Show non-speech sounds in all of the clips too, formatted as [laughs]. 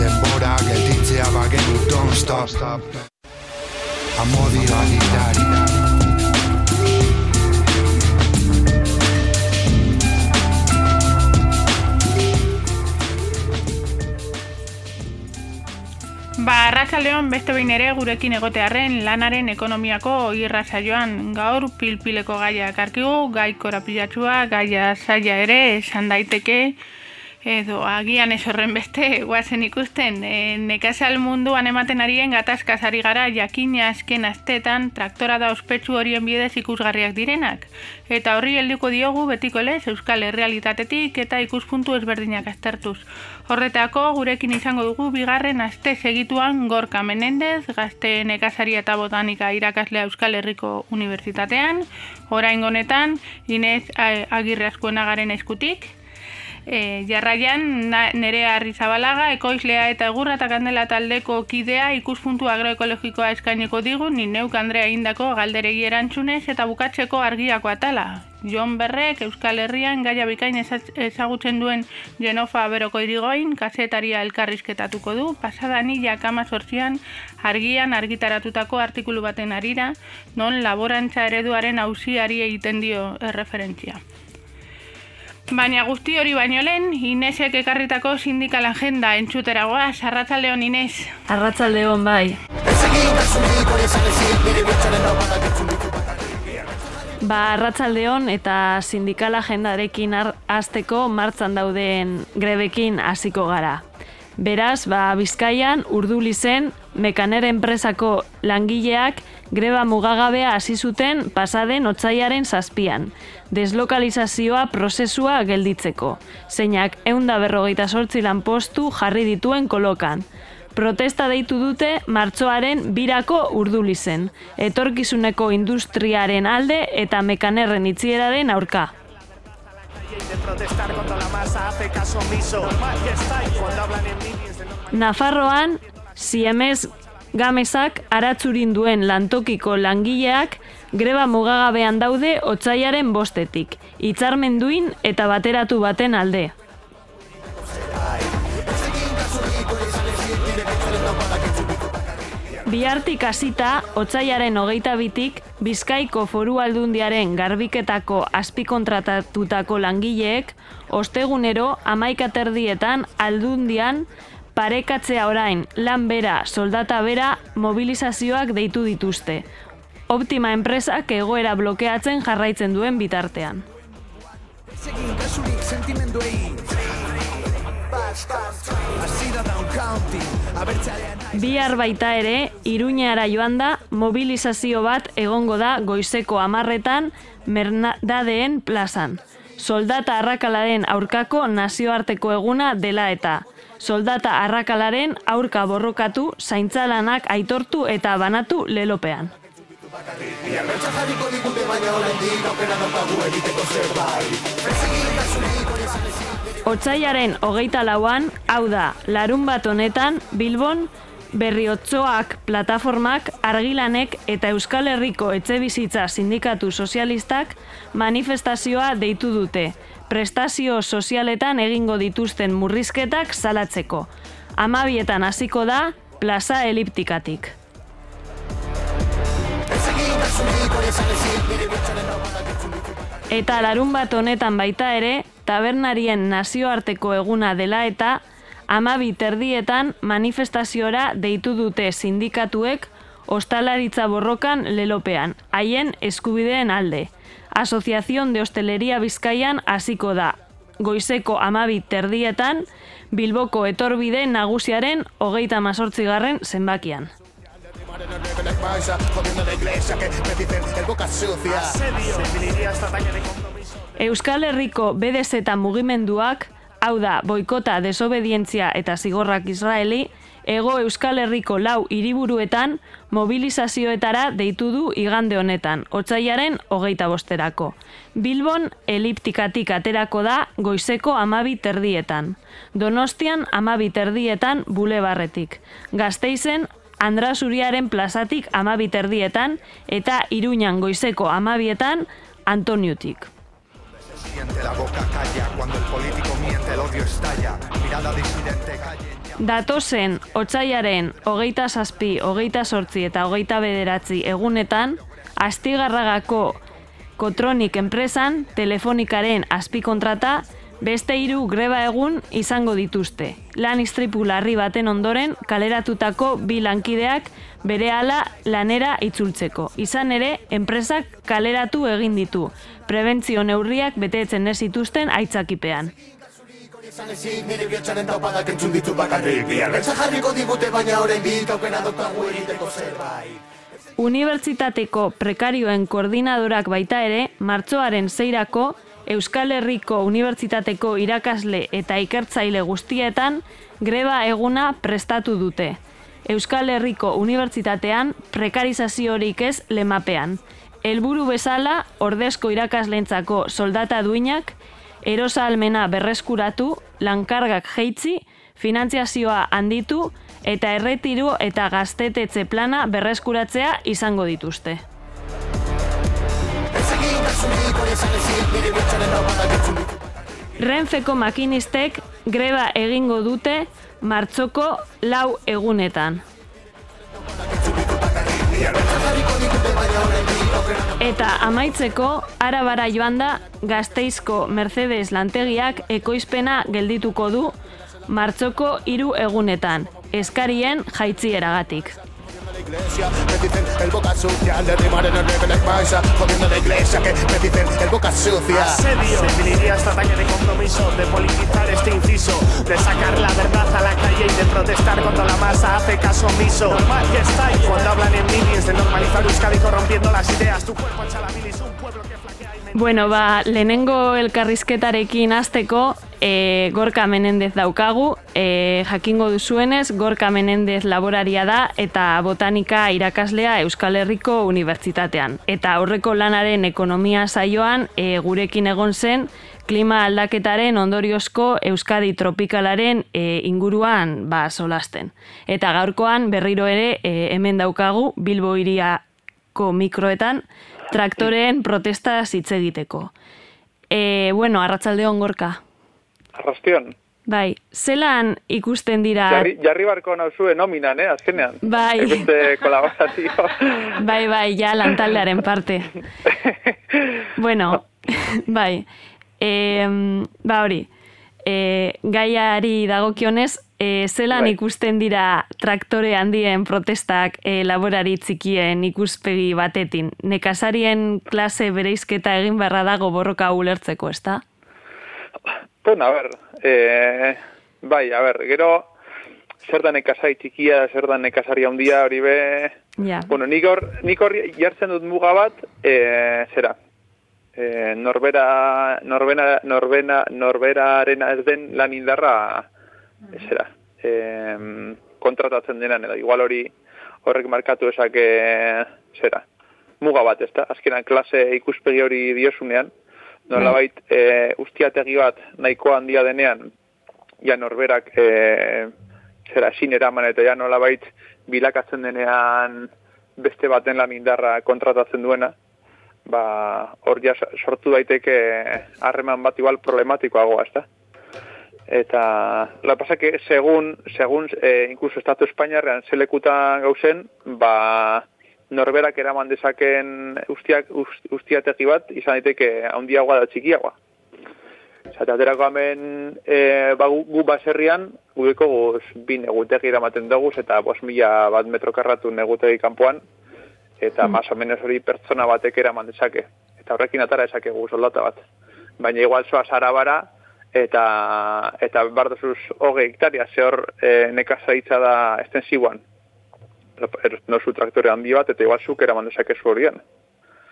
Denbora gelditzea bagenu, don't stop. Amodi galitari. Ba, arratsaldeon beste behin ere gurekin egotearren lanaren ekonomiako irra saioan gaur pilpileko gaia karkigu, gai korapilatsua, gaia saia ere, esan daiteke, edo agian ez horren beste [laughs] guazen ikusten e, nekazal munduan ematen arien gatazkazari gara jakina azken astetan traktora da ospetsu horien bidez ikusgarriak direnak. Eta horri helduko diogu betiko lez Euskal Herrealitatetik eta ikuspuntu ezberdinak aztertuz. Horretako gurekin izango dugu bigarren aste segituan Gorka Menendez, gazte nekazari eta botanika irakaslea Euskal Herriko Unibertsitatean, orain honetan Inez Agirre Azkuenagaren eskutik, E, jarraian, na, nere harri zabalaga, ekoizlea eta egurra eta kandela taldeko kidea ikuspuntu agroekologikoa eskaineko digu, ni neuk Andrea indako galderegi erantzunez eta bukatzeko argiako atala. Jon Berrek, Euskal Herrian, gaia bikain ezagutzen duen Genofa beroko irigoin, kasetaria elkarrizketatuko du, pasada nila kama argian argitaratutako artikulu baten arira, non laborantza ereduaren hausiari egiten dio erreferentzia. Baina guzti hori baino lehen, Inesek ekarritako sindikal agenda entzuteragoa, sarratzaldeon Ines. Arratzaldeon bai. Ba, arratzaldeon eta sindikal agendarekin hasteko martzan dauden grebekin hasiko gara. Beraz, ba, Bizkaian, urduli zen, mekaner enpresako langileak greba mugagabea hasi zuten pasaden otzaiaren zazpian. Deslokalizazioa prozesua gelditzeko. Zeinak eunda berrogeita sortzi lan postu jarri dituen kolokan. Protesta deitu dute martxoaren birako urduli zen. Etorkizuneko industriaren alde eta mekanerren itzieraren aurka Nafarroan, Siemez Gamesak aratzurin duen lantokiko langileak greba mugagabean daude otzaiaren bostetik, hitzarmenduin eta bateratu baten alde. Bihartik hasita, otzaiaren hogeita bitik, Bizkaiko foru aldundiaren garbiketako azpikontratatutako langileek, ostegunero amaikaterdietan aldundian parekatzea orain lan bera, soldata bera, mobilizazioak deitu dituzte. Optima enpresak egoera blokeatzen jarraitzen duen bitartean. Bihar baita ere, Iruñara joan da, mobilizazio bat egongo da goizeko amarretan Mernadadeen plazan. Soldata arrakalaren aurkako nazioarteko eguna dela eta. Soldata arrakalaren aurka borrokatu, zaintzalanak aitortu eta banatu lelopean. Otsaiaren hogeita lauan, hau da, larun bat honetan, Bilbon, Berriotzoak plataformak, argilanek eta Euskal Herriko etxebizitza sindikatu sozialistak manifestazioa deitu dute, prestazio sozialetan egingo dituzten murrizketak salatzeko. Amabietan hasiko da, plaza eliptikatik. Eta larun bat honetan baita ere, tabernarien nazioarteko eguna dela eta amabi terdietan manifestaziora deitu dute sindikatuek ostalaritza borrokan lelopean, haien eskubideen alde. Asociación de Hostelería Bizkaian hasiko da. Goizeko amabi terdietan, Bilboko etorbide nagusiaren hogeita mazortzigarren zenbakian. Euskal Herriko BDZ mugimenduak, hau da, boikota, desobedientzia eta zigorrak Israeli, Ego Euskal Herriko lau hiriburuetan mobilizazioetara deitu du igande honetan, otzaiaren hogeita bosterako. Bilbon eliptikatik aterako da goizeko amabi terdietan. Donostian amabi terdietan bulebarretik. Gazteizen Andrasuriaren plazatik amabi terdietan eta Iruñan goizeko amabietan Antoniutik. Datozen, otsaiaren hogeita zazpi, hogeita sortzi eta hogeita bederatzi egunetan, astigarragako Kotronik enpresan, telefonikaren azpikontrata, beste hiru greba egun izango dituzte. Lan istripu larri baten ondoren, kaleratutako bi lankideak bere ala lanera itzultzeko. Izan ere, enpresak kaleratu egin ditu, prebentzio neurriak betetzen ez zituzten aitzakipean. Unibertsitateko prekarioen koordinadorak baita ere, martxoaren zeirako Euskal Herriko Unibertsitateko irakasle eta ikertzaile guztietan greba eguna prestatu dute. Euskal Herriko Unibertsitatean prekarizaziorik ez lemapean. Helburu bezala, ordezko irakaslentzako soldata duinak, erosa almena berreskuratu, lankargak jeitzi, finantziazioa handitu eta erretiru eta gaztetetze plana berreskuratzea izango dituzte. Renfeko makinistek greba egingo dute martxoko lau egunetan. Eta amaitzeko, arabara joan da, gazteizko Mercedes lantegiak ekoizpena geldituko du martxoko hiru egunetan, eskarien jaitzieragatik. La iglesia Me dicen el boca sucia Al derribar en el reggae like Maisa Jodiendo la iglesia que me dicen el boca sucia Asedio. Definiría esta talla de compromiso, de politizar este inciso, de sacar la verdad a la calle y de protestar cuando la masa hace caso omiso. Normal que estáis cuando hablan en minis de normalizar Euskadi corrompiendo las ideas. Tu cuerpo echa la bilis, un pueblo que flaquea y Bueno, ba, lehenengo elkarrizketarekin hasteko, e, Gorka Menendez daukagu, e, jakingo duzuenez, Gorka Menendez laboraria da eta botanika irakaslea Euskal Herriko Unibertsitatean. Eta aurreko lanaren ekonomia saioan e, gurekin egon zen klima aldaketaren ondoriozko Euskadi tropikalaren e, inguruan ba, solasten. Eta gaurkoan berriro ere e, hemen daukagu Bilbo iriako mikroetan traktoreen protesta hitz egiteko. E, bueno, arratsaldeon gorka. Arrastion. Bai, zelan ikusten dira... Jarri, jarri barko nauzue nominan, eh, azkenean. Bai. Beste kolaborazio. [laughs] Bai, bai, ja lantaldearen parte. [laughs] bueno, [laughs] bai. E, ba hori, e, gaiari dagokionez, e, zelan Bai. ikusten dira traktore handien protestak e, laborari txikien ikuspegi batetin. Nekazarien klase bereizketa egin beharra dago borroka ulertzeko, ezta? Bueno, a ver, eh, bai, a ver, gero, zer da nekazari txikia, zer da nekazari handia hori be... Ja. Bueno, nik hor, nik hor jartzen dut muga bat, eh, zera, eh, norbera, norbena, norbena, norberarena ez den lan indarra, zera, eh, kontratatzen denan, edo igual hori horrek markatu esake, zera, muga bat, ezta? Azkenan klase ikuspegi hori diosunean, nolabait e, ustiategi bat nahiko handia denean, ja norberak e, zera esin eraman eta ja nolabait bilakatzen denean beste baten lan indarra kontratatzen duena, ba, hor ja sortu daiteke harreman bat igual problematikoagoa, ezta? Eta, la pasa que segun, segun eh, incluso Estatu Espainiarrean zelekutan gauzen, ba, norberak eraman dezaken ustiak, ust, ustiategi bat, izan daiteke handiagoa da txikiagoa. Zata, aterako hemen e, ba, gu, gu baserrian, gureko guz bi negutegi eramaten dugu, eta bos mila bat metro karratu negutegi kanpoan, eta mm. más o menos hori pertsona batek eraman dezake. Eta horrekin atara dezakegu soldata bat. Baina igual zoaz arabara, eta eta bardozuz hogei hektaria, ze hor e, nekazaitza da estensiboan. No zu traktore handi bat, eta igual zuk eraman dezakezu horien.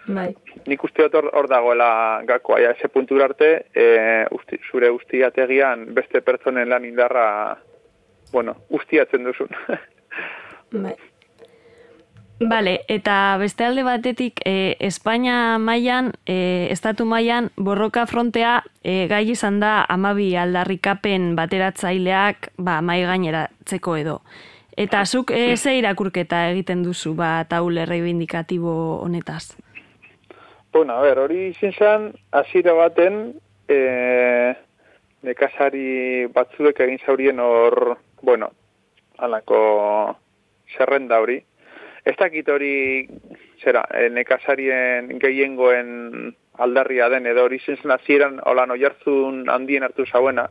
Bai. Nik uste dut hor, hor dagoela gakoa, ja, ese puntura arte, e, usti, zure ustiategian beste pertsonen lan indarra bueno, ustiatzen duzun. [laughs] Bai. Bale, eta beste alde batetik, e, Espainia mailan, e, estatu mailan borroka frontea e, gai izan da amabi aldarrikapen bateratzaileak ba, mai gaineratzeko edo. Eta zuk e, ze irakurketa egiten duzu ba, taule reivindikatibo honetaz? Bueno, a ver, hori izin zen, azira baten, e, nekazari batzuek egin zaurien hor, bueno, alako zerrenda hori, Ez dakit hori, zera, e, nekazarien gehiengoen aldarria den, edo hori zintzen azieran, hola no handien hartu zauena,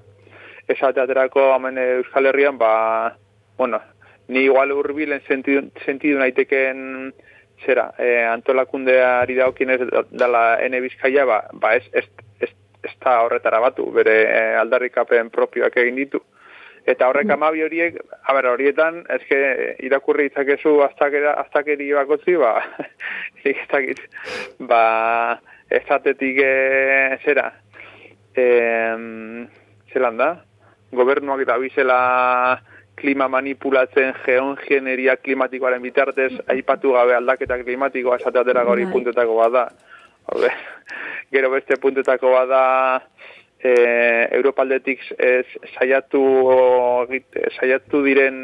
ez ateaterako hamen Euskal Herrian, ba, bueno, ni igual urbilen sentidu, sentidu naiteken, zera, e, antolakundeari daukien ez dala ene bizkaia, ba, ba ez, ez, ez, ez, da horretara batu, bere e, aldarrikapen propioak egin ditu. Eta horrek amabi horiek, a ber, horietan, eske irakurri itzakezu aztakeri bakotzi, ba, [laughs] ez ba, ez atetik e, zera, e, zelan da, gobernuak eta bizela klima manipulatzen geongeneria klimatikoaren bitartez, [laughs] aipatu gabe aldaketa klimatikoa esateatera gori bai. puntetako bada. [laughs] Gero beste puntetako bada, e, Europaldetik ez saiatu saiatu diren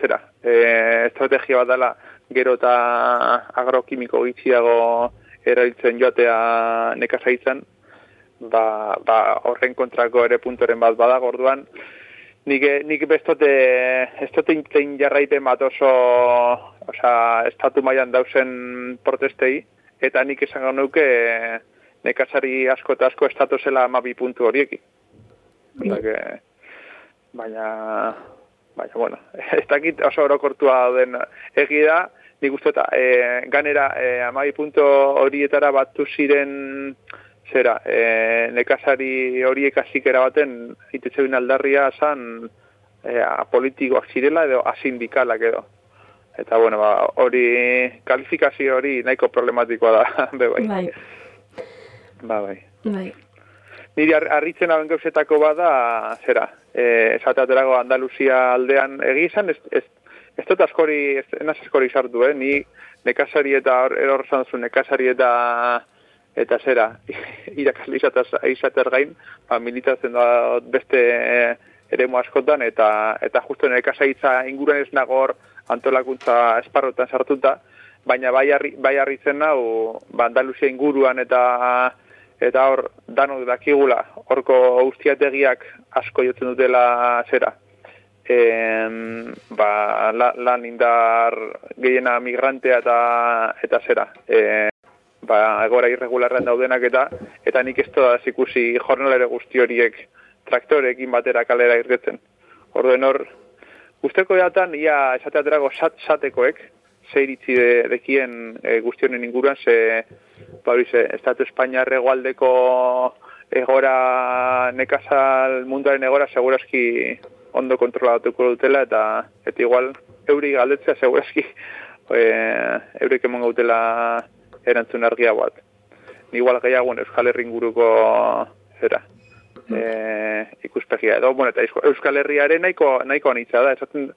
zera, e, estrategia bat dela gero eta agrokimiko gitziago erabiltzen joatea nekazaitzen, ba, ba horren kontrako ere puntoren bat bada gorduan, nik, nik bestote estote intein jarraiten bat oso oza, estatu mailan dausen protestei, eta nik esan nuke nekazari asko eta asko estatu zela amabi puntu horieki. Mm. baina, baina, bueno, [laughs] ez dakit oso orokortua den egida, nik uste eta e, ganera e, amabi puntu horietara batu ziren zera, e, nekazari horiek azikera baten itetxe aldarria zan e, politikoak zirela edo asindikalak edo. Eta bueno, ba, hori kalifikazio hori nahiko problematikoa da, [laughs] bebai. Bai. Ba, bai. Bai. Niri harritzen hauen gauzetako bada, zera, e, esateaterago Andaluzia aldean egizan, ez, ez, ez dut askori, ez, enaz askori sartu, eh? Ni nekazari eta eror zanzu nekazari eta eta zera, [laughs] irakasli izater gain, ba, militatzen da beste eremu askotan, eta eta justu nekazaitza inguruan ez nagor antolakuntza esparrotan sartuta, baina bai, bai harritzen nau, ba, Andaluzia inguruan eta eta hor dano dakigula horko ustiategiak asko jotzen dutela zera. E, ba, la, lan indar gehiena migrantea eta eta zera. E, ba, egora irregularren daudenak eta eta nik ez da zikusi jornalere guzti horiek traktorekin batera kalera irretzen orduen hor Guzteko datan, ia esateaterago sat, satekoek, zeiritzi de, dekien e, guztionen inguruan, ze ba hori Estatu Espainiar egoaldeko egora nekazal munduaren egora segurazki ondo kontrolatuko dutela eta eta igual euri galdetzea segurazki [laughs] e, eurik emon gautela erantzun argia bat. Igual gehiago Euskal Herri inguruko zera. E, ikuspegia edo, bueno, eta Euskal Herriaren nahiko, nahiko anitza da, esaten,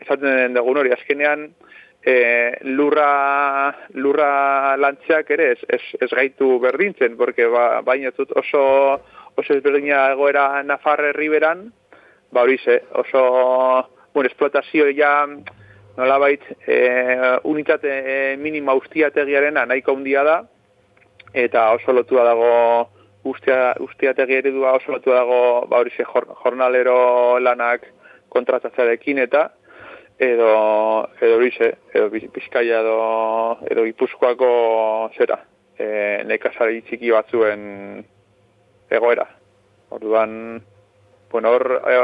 esaten dugun hori, azkenean, e, lurra, lurra lantzeak ere ez, ez, ez gaitu berdintzen, porque ba, baina oso, oso ezberdina egoera Nafarre Riberan, ba hori ze, oso bueno, esplotazio ja nola bait e, unitate e, minima ustiategiaren nahiko handia da, eta oso lotua dago ustia, ustiategi eredua oso lotua dago ba hori ze, jornalero lanak kontratatzarekin eta edo edo bize, edo bizkaia edo edo gipuzkoako zera, e, nekazari txiki batzuen egoera. Orduan, bueno, hor, e,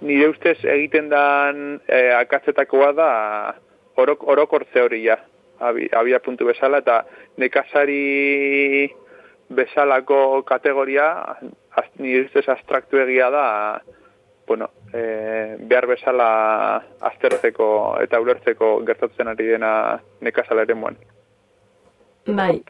nire ustez egiten dan e, akatzetakoa da orok, orokortze hori ja, abia puntu bezala, eta nekazari bezalako kategoria, nire ustez abstraktu egia da, bueno, e, behar bezala aztertzeko eta ulertzeko gertatzen ari dena nekazala ere Bai.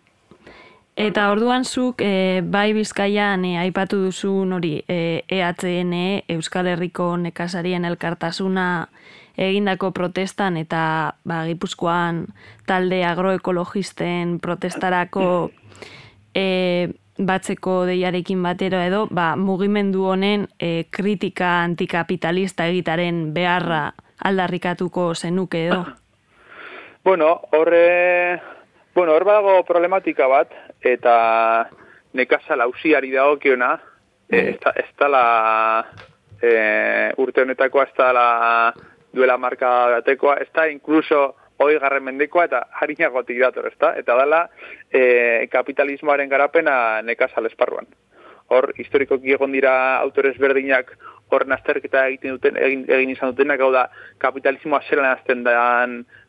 Eta orduan zuk e, bai bizkaian e, aipatu duzun hori e, EHN Euskal Herriko nekazarien elkartasuna egindako protestan eta ba, Gipuzkoan talde agroekologisten protestarako e, batzeko deiarekin batero edo ba, mugimendu honen e, kritika antikapitalista egitaren beharra aldarrikatuko zenuke edo? Bueno, horre, bueno, hor badago problematika bat, eta nekasa lausiari dagokiona, e, ez, da, ez da la, e, urte honetakoa ez da la duela marka batekoa, ez da inkluso hoi garren mendekoa eta harinagotik dator, ez da? Eta dala e, kapitalismoaren garapena nekasa lesparruan. Hor, historikoki egon dira autores berdinak hor nazterketa egiten duten, egin, egin izan dutenak, hau da, kapitalismoa zelan azten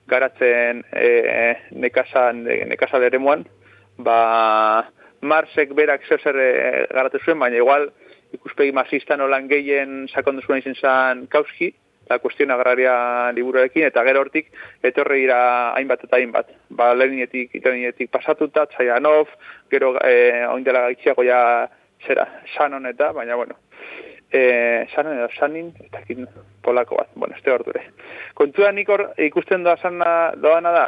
garatzen e, nekazan, nekazan ere muan, ba, Marsek berak zer zer e, garatu zuen, baina igual ikuspegi marxista nolan gehien sakondu zuen izan zan kauski, la kuestión agraria liburuarekin, eta gero hortik etorre dira hainbat eta hainbat. Ba, leheninetik, leheninetik pasatuta, Txaianov, gero e, oindela gaitxiago ja zera, sanon eta, baina bueno, e, sanon edo sanin, eta kin polako bat, bueno, este horture. Kontua nik hor ikusten doa sana, doana da,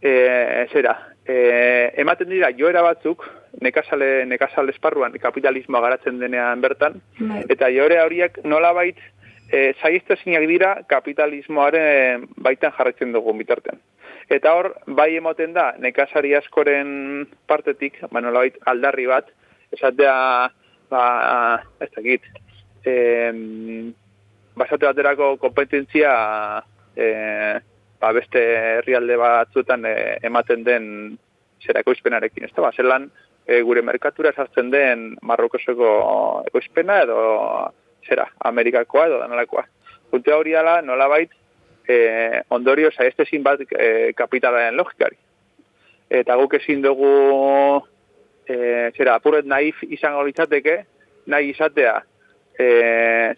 e, zera, e, ematen dira joera batzuk, nekazale, nekazale esparruan kapitalismoa garatzen denean bertan, bai. eta joera horiek nola bait, e, zinak dira kapitalismoaren baitan jarretzen dugu bitartean. Eta hor, bai emoten da, nekazari askoren partetik, ba, nola aldarri bat, esatea, ba, ez dakit, e, basate baterako kompetentzia e, ba, beste herrialde batzuetan e, ematen den zera ekoizpenarekin. Ez da, ba, zelan e, gure merkatura sartzen den marrokoseko ekoizpena edo zera, Amerikakoa edo danalakoa. Puntea hori ala, nola bait, e, ondorio zaiztezin bat e, kapitalaren logikari. Eta guk ezin dugu e, zera, apuret naif izango litzateke, nahi izatea, e,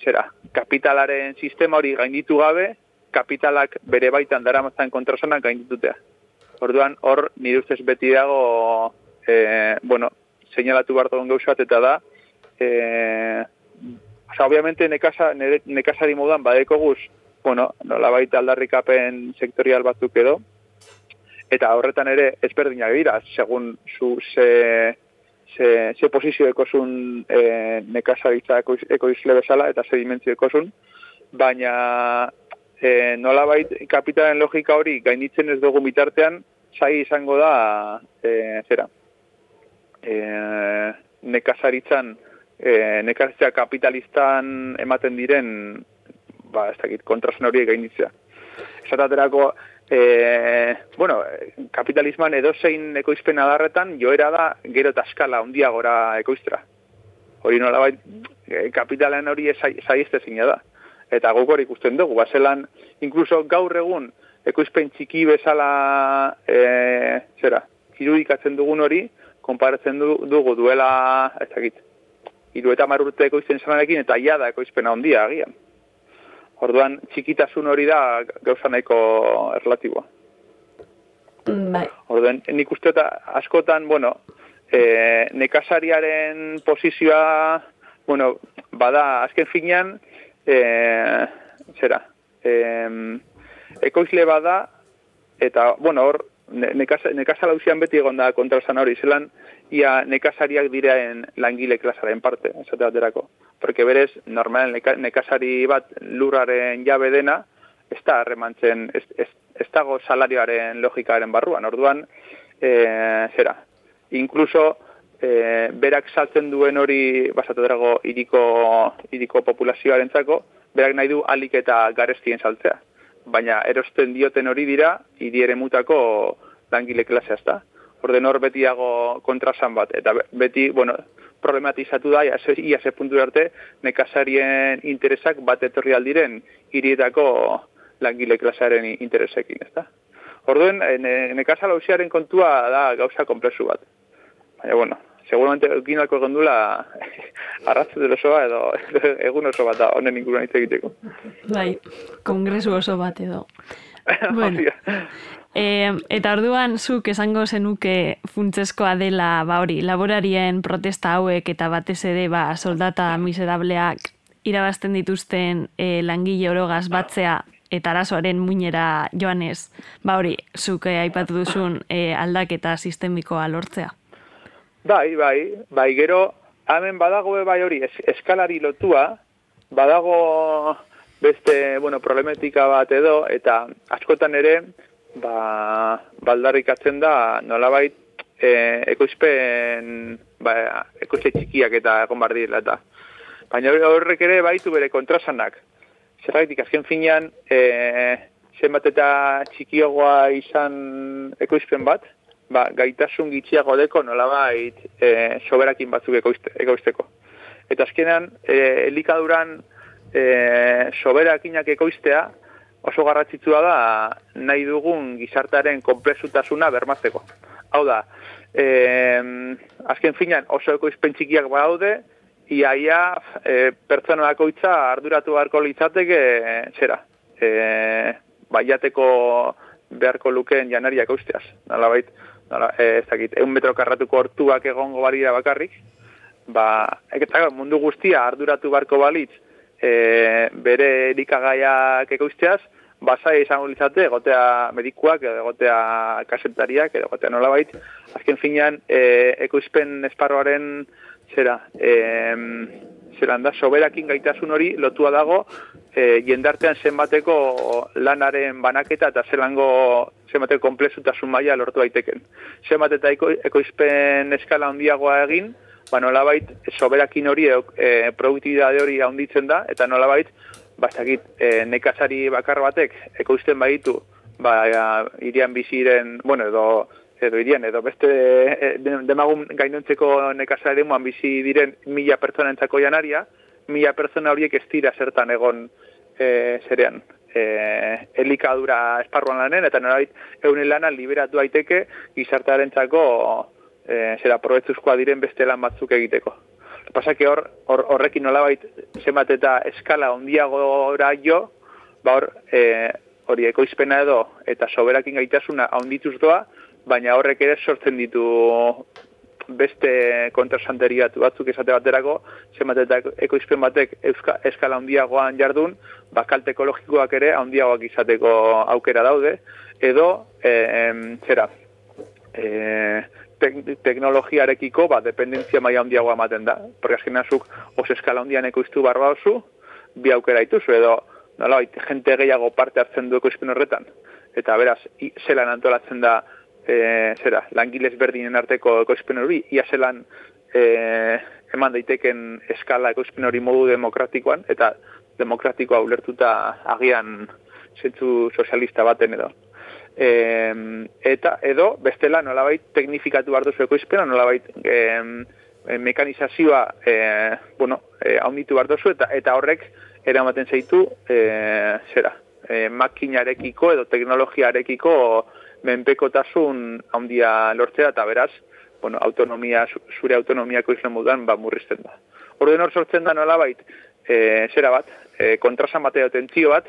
zera, kapitalaren sistema hori gainditu gabe, kapitalak bere baitan dara mazan kontrasonak gainditutea. Orduan, hor, nire ustez beti dago, e, bueno, seinalatu behar dugun gauzat, eta da, e, oza, obviamente, nekasa, nekasari moduan, badeko guz, bueno, nola baita aldarrikapen sektorial batzuk edo, eta horretan ere ezberdinak dira, segun zu ze, ze, ze posizio ekosun e, nekazaritza ekoizle bezala eta ze dimentzio ekosun, baina e, nola bait kapitalen logika hori gainitzen ez dugu bitartean, zai izango da, e, zera, e, nekazaritzan, e, nekazaritza kapitalistan ematen diren, ba, ez dakit, kontrasen hori gainitzea. Esataterako, E, bueno, kapitalisman edozein ekoizpen adarretan joera da gero eta eskala ondia gora ekoiztra. Hori nola bai, kapitalen hori zaizte zina da. Eta guk hori ikusten dugu, bazelan, inkluso gaur egun, ekoizpen txiki bezala, e, zera, irudikatzen dugun hori, konparatzen dugu duela, ez dakit, iru eta marurte ekoizten zanarekin, eta ia da ekoizpena ondia agian. Orduan, txikitasun hori da gauza nahiko erlatiboa. Bai. Orduan, nik uste eta askotan, bueno, e, nekasariaren posizioa, bueno, bada, azken finean, e, zera, e, ekoizle bada, eta, bueno, hor, nekazala usian beti egon da kontra hori, zelan, ia nekazariak direan langile klasaren parte, esate baterako. Porque berez, normal, nekazari bat lurraren jabe dena, ez da remantzen, ez, ez, ez dago salarioaren logikaren barruan. Orduan, e, zera, inkluso, e, berak saltzen duen hori, basatu dago, iriko, iriko populazioaren zako, berak nahi du alik eta garestien saltzea. Baina erosten dioten hori dira, hiri mutako langile klasea ez da orden hor betiago kontrasan bat, eta beti, bueno, problematizatu da, ia ze puntu arte, nekazarien interesak bat etorri aldiren irietako langile klasaren interesekin, ez da? Orduen, eh, ne, nekazal kontua da gauza komplexu bat. Baina, bueno, seguramente eginako egon dula [laughs] arratzu del osoa edo [laughs] egun oso bat da, honen inguruan hitz egiteko. Bai, kongresu oso bat edo. [laughs] Bueno. E, eta orduan zuk esango zenuke funtzeskoa dela ba hori, laborarien protesta hauek eta batez ere ba soldata miserableak irabazten dituzten e, langile orogaz batzea eta arazoaren muinera joanez, ba hori, zuk eh, aipatu duzun e, aldaketa sistemikoa lortzea. Bai, bai, bai, gero, hemen badago bai hori, es, eskalari lotua, badago beste, bueno, problemetika bat edo, eta askotan ere, ba, baldarrikatzen da, nolabait, e, ekoizpen, ba, ekoizpe txikiak eta egon bar direla eta. Baina horrek ere baitu bere kontrasanak. Zergatik, azken finean, e, zenbat eta txikiogoa izan ekoizpen bat, ba, gaitasun gitxiago deko nolabait e, soberakin batzuk ekoizte, ekoizteko. Eta azkenean, e, elikaduran e, soberakinak ekoiztea oso garrantzitsua da nahi dugun gizartaren konplexutasuna bermatzeko. Hau da, e, azken finean oso ekoizpen txikiak badaude, iaia e, pertsona bakoitza arduratu beharko litzateke zera. E, baiateko beharko lukeen janaria ekoizteaz. Nolabait, nola, e, ez dakit, egun metro karratuko hortuak egongo balira bakarrik, ba, eta mundu guztia arduratu beharko balitz, e, bere erikagaiak ekoizteaz, basai izango litzate, egotea medikuak, egotea kasetariak, egotea nolabait, azken finean, e, ekoizpen esparroaren zera, e, zelan da, soberakin gaitasun hori lotua dago, e, jendartean zenbateko lanaren banaketa eta zelango zenbateko komplexutasun maila lortu daiteken. Zenbat eta eko, ekoizpen eskala handiagoa egin, ba nolabait soberakin hori e, produktibidade hori handitzen da, eta nolabait, bastakit, e, nekazari bakar batek ekoizten baditu, ba, irian biziren, bueno, edo edo irian, edo beste e, demagun gainontzeko nekazari muan bizi diren mila pertsona entzako janaria, mila pertsona horiek ez dira zertan egon e, zerean e, elikadura esparruan lanen, eta norabait eunen lana liberatu daiteke gizartearen txako e, zera probetzuzkoa diren beste lan batzuk egiteko. Pasake hor, hor, horrekin nolabait zenbat eta eskala ondiagora jo, ba hor, e, hori ekoizpena edo eta soberakin gaitasuna ondituz doa, baina horrek ere sortzen ditu beste kontrasanteriatu batzuk esate baterako, zenbat eta ekoizpen batek euska, eskala handiagoan jardun, bakalte ekologikoak ere handiagoak izateko aukera daude, edo, e, zera, e, tek, teknologiarekiko, ba, dependentzia maila handiagoa ematen da. Porque azken nazuk, oso eskala handian ekoiztu barba oso, bi aukera dituzu, edo, nola, jente gehiago parte hartzen du ekoizpen horretan. Eta beraz, zelan antolatzen da, e, zera, langiles berdinen arteko ekoizpen hori, ia zelan e, eman daiteken eskala ekoizpen hori modu demokratikoan, eta demokratikoa ulertuta agian zentzu sozialista baten edo. E, eta edo bestela nolabait teknifikatu behar duzu ekoizpena, nolabait e, mekanizazioa e, bueno, e, haunditu behar duzu, eta, eta horrek eramaten zaitu e, zera, e, makinarekiko edo teknologiarekiko menpekotasun handia lortzea eta beraz, bueno, autonomia, zure autonomiako izan moduan ba, murrizten da. Orden hor sortzen da nolabait, e, zera bat, e, kontrasan batea tentzio bat,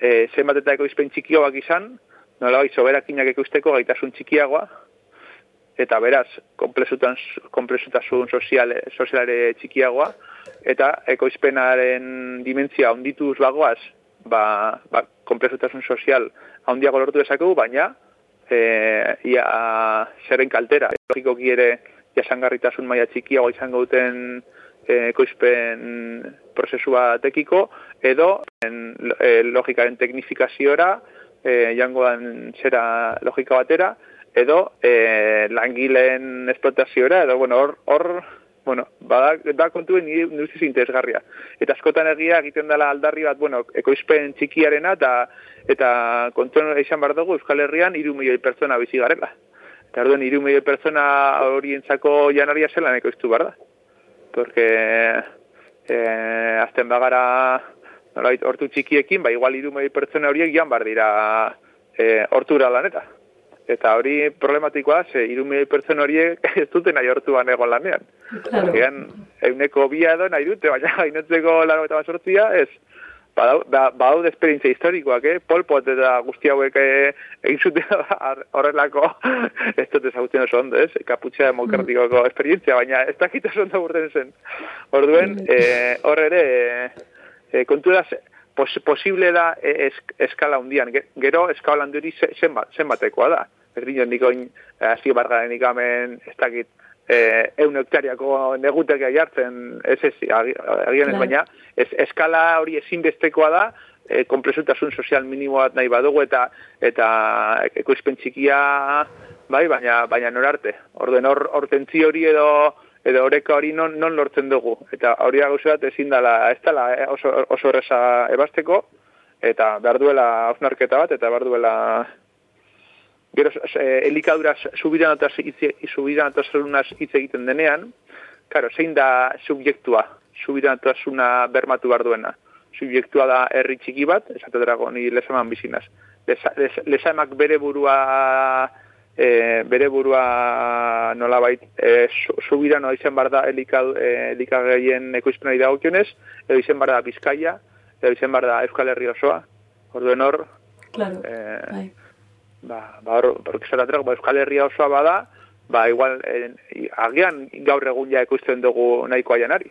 e, zenbat eta ekoizpen txikioak izan, nolabait soberakinak ekoizteko gaitasun txikiagoa, eta beraz, komplexutasun soziale, sozialare txikiagoa, eta ekoizpenaren dimentzia ondituz bagoaz, ba, ba, komplexutasun sozial handiago lortu dezakegu, baina e, ia zerren kaltera. Logikoki ere jasangarritasun maila txikiago izango duten e, ekoizpen prozesu batekiko, edo en, e, logikaren teknifikaziora, e, jango zera logika batera, edo e, langileen esplotaziora, edo bueno, hor, hor bueno, bada, da kontuen nire ustiz interesgarria. Eta askotan egia egiten dela aldarri bat, bueno, ekoizpen txikiarena, eta eta kontuen izan behar dugu Euskal Herrian iru milioi pertsona bizi garela. Eta erduen iru milioi pertsona horientzako janaria zelan ekoiztu behar da. Porque eh, azten bagara nolait, hortu txikiekin, ba igual iru milioi pertsona horiek jan behar dira eh, hortura laneta. Eta hori problematikoa, ze irumei pertsen horiek [laughs] ez dute nahi hortuan egon lanean. Claro. Egan, euneko bia edo nahi dute, baina [laughs] gainotzeko laro eta basortzia, ez. badau- ba- badaude esperientzia historikoak, eh? Polpot eta guzti hauek eh, egin zuten [laughs] horrelako, ez dut ezagutzen oso ondo, ez? Kaputxea demokratikoko esperientzia, baina ez dakit oso ondo urten zen. Orduen, eh, hor ere, eh, kontura ze- pos, posible da eh, es, eskala hundian. Ge- Gero, eskala handi ze, zenbat, zenbatekoa da. Ez dino nikoin, eh, hasi bargaren ikamen, ez dakit, eh, eun hektariako neguteke jartzen, ez ez, agi- agian ez baina, ez, eskala hori ezinbestekoa da, e, konplexutasun sozial minimo bat nahi badugu eta eta ekoizpen txikia bai, baina baina norarte. Orden hor hor tentzio hori edo edo oreka hori non, non lortzen dugu. Eta hori da gauza bat ezin dela, ez dela eh, oso, oso erresa ebasteko, eta behar duela hausnarketa bat, eta behar duela gero eh, elikadura subidanatasunaz hitz egiten denean, Karo, zein da subjektua, subidanatasuna bermatu behar duena. Subjektua da herri txiki bat, esate drago ni lesaman bizinaz. Lesa, les, lesamak bere burua e, bere burua nolabait e, su- subirano izan bar da elikadu, e, elikagaien ekoizpenari dagokionez, edo izan bar da Bizkaia, edo izan bar da Euskal Herri osoa. Orduen hor, Claro. eh, Bai. ba, ba, hor, ba, Euskal Herria osoa bada, ba, igual, eh, agian gaur egun ja ekoizten dugu nahikoa janari.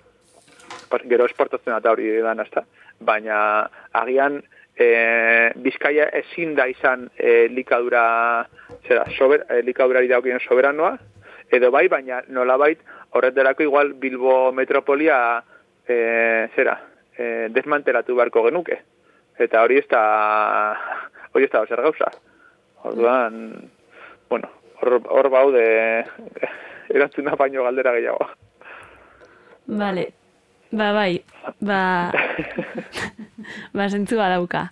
Gero esportatzen eta hori dan, ezta? Baina, agian, eh, Bizkaia ezin da izan eh, likadura, zera, sober, likadurari daukien soberanoa, edo bai, baina nolabait, horretarako igual Bilbo metropolia, eh, zera, eh, desmantelatu beharko genuke. Eta hori ez da, hori ez da zer gauza. Orduan, bueno, hor, hor baude erantzuna baino galdera gehiago. Vale. Ba, bai. Ba, [laughs] [laughs] ba zentzua dauka.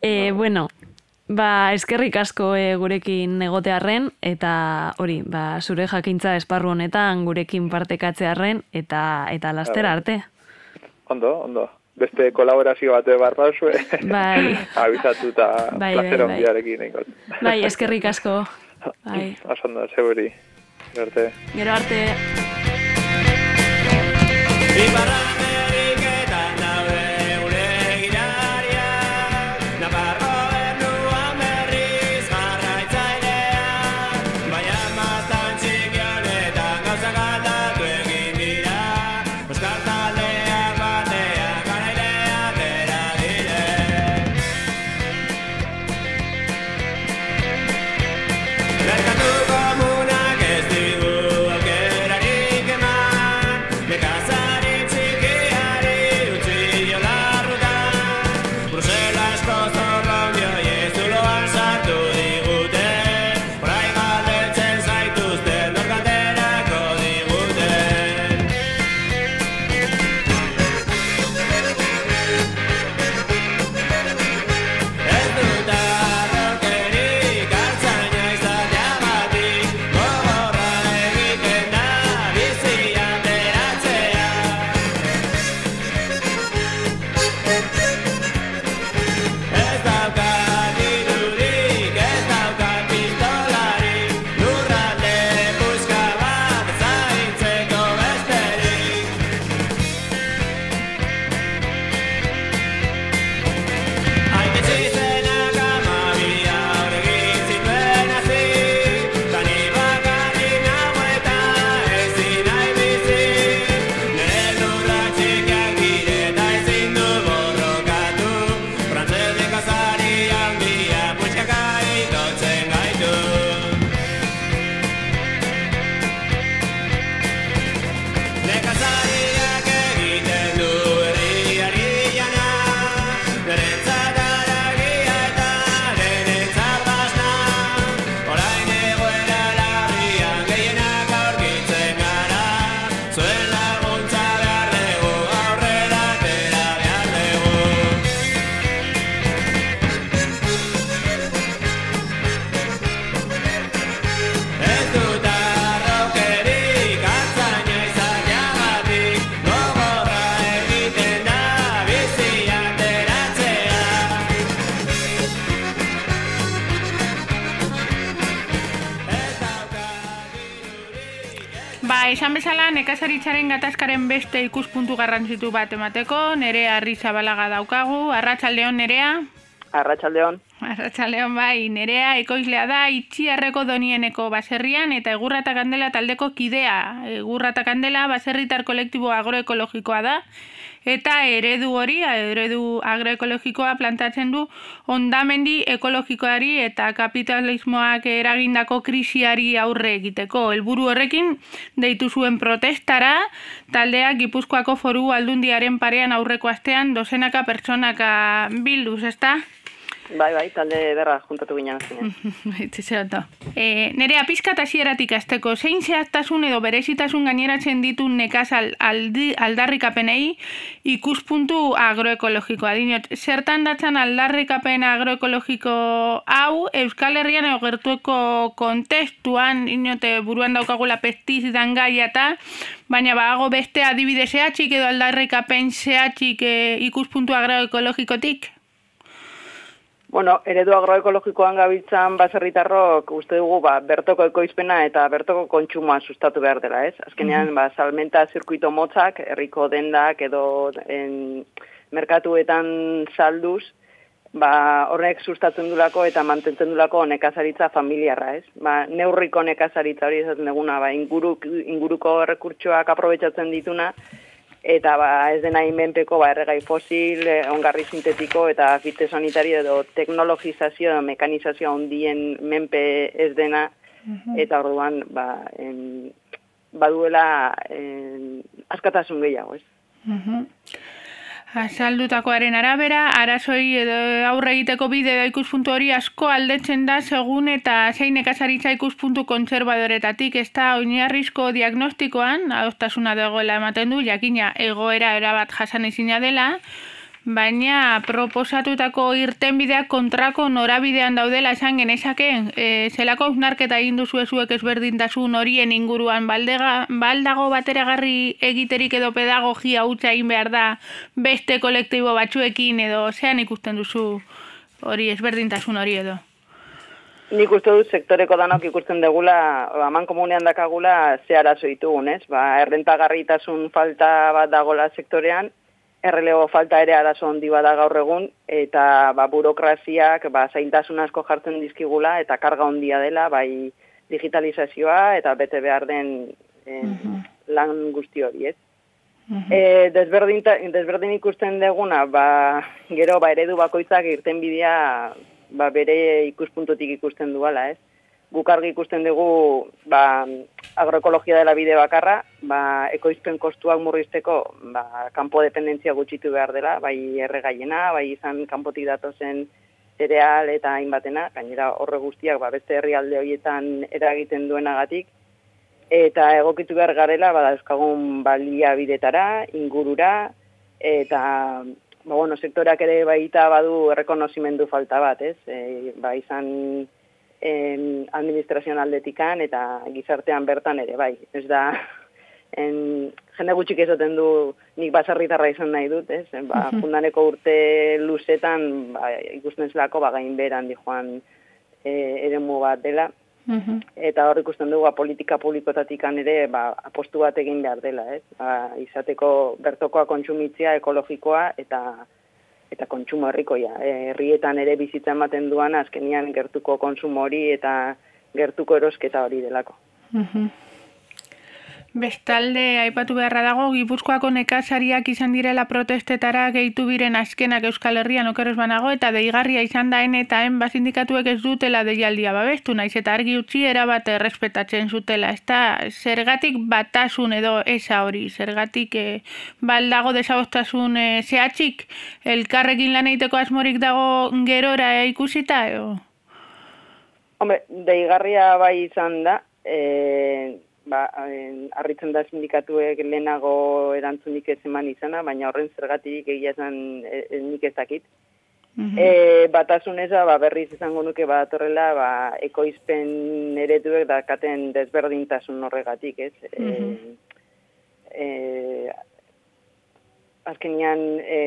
E, bueno, ba, eskerrik asko e, gurekin egotearren, eta hori, ba, zure jakintza esparru honetan gurekin partekatzearren, eta eta lastera arte. Ondo, ondo. Beste kolaborazio bate barbauzue. Bai. [laughs] Abizatu eta Bai, bai, placer bai. ondiarekin. Bai. Bai, eskerrik asko. Bai. [laughs] Oso ondo, zeuri. Gero arte. Gero arte. Esan bezala, nekazaritzaren gatazkaren beste ikuspuntu garrantzitu bat emateko, nerea arrizabalaga daukagu, arratsaldeon nerea. Arratsaldeon. Arratxaleon bai, nerea ekoizlea da itxiarreko donieneko baserrian eta egurra eta kandela taldeko kidea. Egurra eta kandela baserritar kolektibo agroekologikoa da eta eredu hori, eredu agroekologikoa plantatzen du ondamendi ekologikoari eta kapitalismoak eragindako krisiari aurre egiteko. Helburu horrekin deitu zuen protestara taldeak Gipuzkoako foru aldundiaren parean aurreko astean dozenaka pertsonaka bilduz, ezta? Bai, bai, talde berra juntatu ginen azkenean. [laughs] Itzizeoto. E, nerea pizka eta hasieratik azteko, zein zehaztasun edo berezitasun gaineratzen ditu nekaz al, aldi, aldarrikapenei ikuspuntu agroekologikoa. Dinot, zertan datzan aldarrikapen agroekologiko hau Euskal Herrian edo gertueko kontestuan, inote buruan daukagula pestizidan gaia eta baina badago beste adibide zehatzik edo aldarrikapen zehatzik e, ikuspuntu agroekologikotik? Bueno, eredu agroekologikoan gabiltzan baserritarrok uste dugu ba, bertoko ekoizpena eta bertoko kontsumoa sustatu behar dela, ez? Azkenean, ba, salmenta zirkuito motzak, herriko dendak edo en, merkatuetan salduz, ba, horrek sustatzen dulako eta mantentzen dulako nekazaritza familiarra, ez? Ba, neurriko nekazaritza hori esaten duguna, ba, inguruk, inguruko rekurtsoak aprobetsatzen dituna, eta ba, ez dena inmenpeko ba, erregai fosil, eh, ongarri sintetiko eta fitosanitario edo teknologizazio edo mekanizazio handien menpe ez dena, eta orduan ba, en, baduela en, askatasun gehiago, ez? Azaldutakoaren arabera, arazoi edo aurre egiteko bide edo ikuspuntu hori asko aldetzen da segun eta zein nekazaritza ikuspuntu kontserbadoretatik ez da oinarrizko diagnostikoan, adostasuna dagoela ematen du, jakina egoera erabat jasan ezina dela, baina proposatutako irtenbideak kontrako norabidean daudela esan genezake, e, zelako hausnarketa egin duzu zuek ezberdintasun horien inguruan baldega, baldago bateragarri egiterik edo pedagogia hutsa egin behar da beste kolektibo batzuekin edo zean ikusten duzu hori ezberdintasun hori edo. Nik uste dut sektoreko danok ikusten degula, aman komunean dakagula ze arazo ditugun, ez? Ba, errentagarritasun falta bat dagola sektorean, errelego falta ere arazo handi bada gaur egun, eta ba, burokraziak ba, zaintasun asko jartzen dizkigula, eta karga handia dela, bai digitalizazioa, eta bete behar den en, lan guzti hori, ez? E, desberdin, desberdin ikusten deguna, ba, gero ba, eredu bakoitzak irten bidea ba, bere ikuspuntutik ikusten duala, ez? Guk argi ikusten dugu ba, agroekologia dela bide bakarra, ba, ekoizpen kostuak murrizteko ba, kanpo dependentzia gutxitu behar dela, bai erregaiena, bai izan kanpotik datozen zereal eta hainbatena, gainera horre guztiak ba, beste herrialde horietan eragiten duenagatik, eta egokitu behar garela, bada euskagun balia bidetara, ingurura, eta ba, bueno, sektoreak ere baita badu errekonozimendu falta bat, ez? E, ba, izan em, administrazioan aldetikan eta gizartean bertan ere, bai. Ez da, en, jende gutxik ezoten du nik basarritarra izan nahi dut, ez? Ba, fundaneko urte luzetan ba, ikusten zelako ba, gain beran di joan e, eremu bat dela. Eta hor ikusten dugu ba, politika publikotatik ere ba, apostu bat egin behar dela, ez? Ba, izateko bertokoa kontsumitzia ekologikoa eta eta kontsumo herrikoia. Herrietan ere bizitza ematen duan azkenian gertuko kontsumo hori eta gertuko erosketa hori delako. Bestalde, aipatu beharra dago, Gipuzkoako nekazariak izan direla protestetara gehitu biren azkenak Euskal Herrian okeros banago, eta deigarria izan daen eta en bazindikatuek ez dutela deialdia babestu, naiz eta argi utzi erabat errespetatzen zutela. Ez da, zergatik batasun edo esa hori, zergatik eh, baldago desabostasun eh, zehatzik, elkarrekin lan egiteko asmorik dago gerora ikusita, edo? Hombre, deigarria bai izan da, e, ba, en, arritzen da sindikatuek lehenago erantzunik ez eman izana, baina horren zergatik egia esan e, e, nik ez dakit. E, batasun eza, ba, berriz izango nuke badatorrela, ba, ekoizpen ereduek dakaten desberdintasun horregatik, ez? E, e, azkenian, e,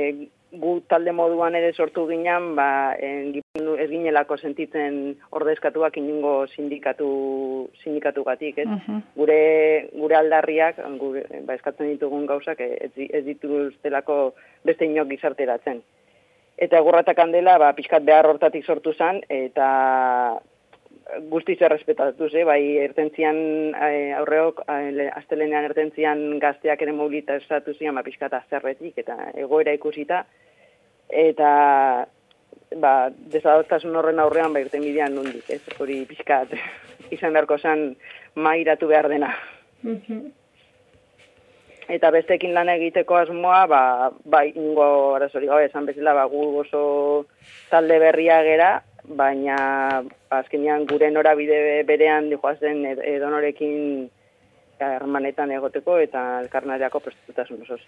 gu talde moduan ere sortu ginen, ba, ez ginelako sentitzen ordezkatuak inungo sindikatu, sindikatugatik, ez? Gure, gure aldarriak, gure, ba, eskatzen ditugun gauzak, ez, di- ez dituztelako beste inok gizarteratzen. Eta egurratak handela, ba, pixkat behar hortatik sortu zen, eta guztiz errespetatuz, eh? bai ertentzian eh, aurreok, eh, astelenean ertentzian gazteak ere mobilitazatu zian, ba, pixkat azerretik, eta egoera ikusita, eta ba, desadostasun horren aurrean ba, irten bidean nundik, ez? Hori pixkat [laughs] izan beharko zen mairatu behar dena. Eta bestekin lan egiteko asmoa, ba, ba ingo arazori gabe, esan bezala, ba, gu oso talde berria gera, baina ba, azkenean gure norabide berean dijoazen ed- edonorekin harmanetan egoteko eta elkarnariako prestutasun osoz.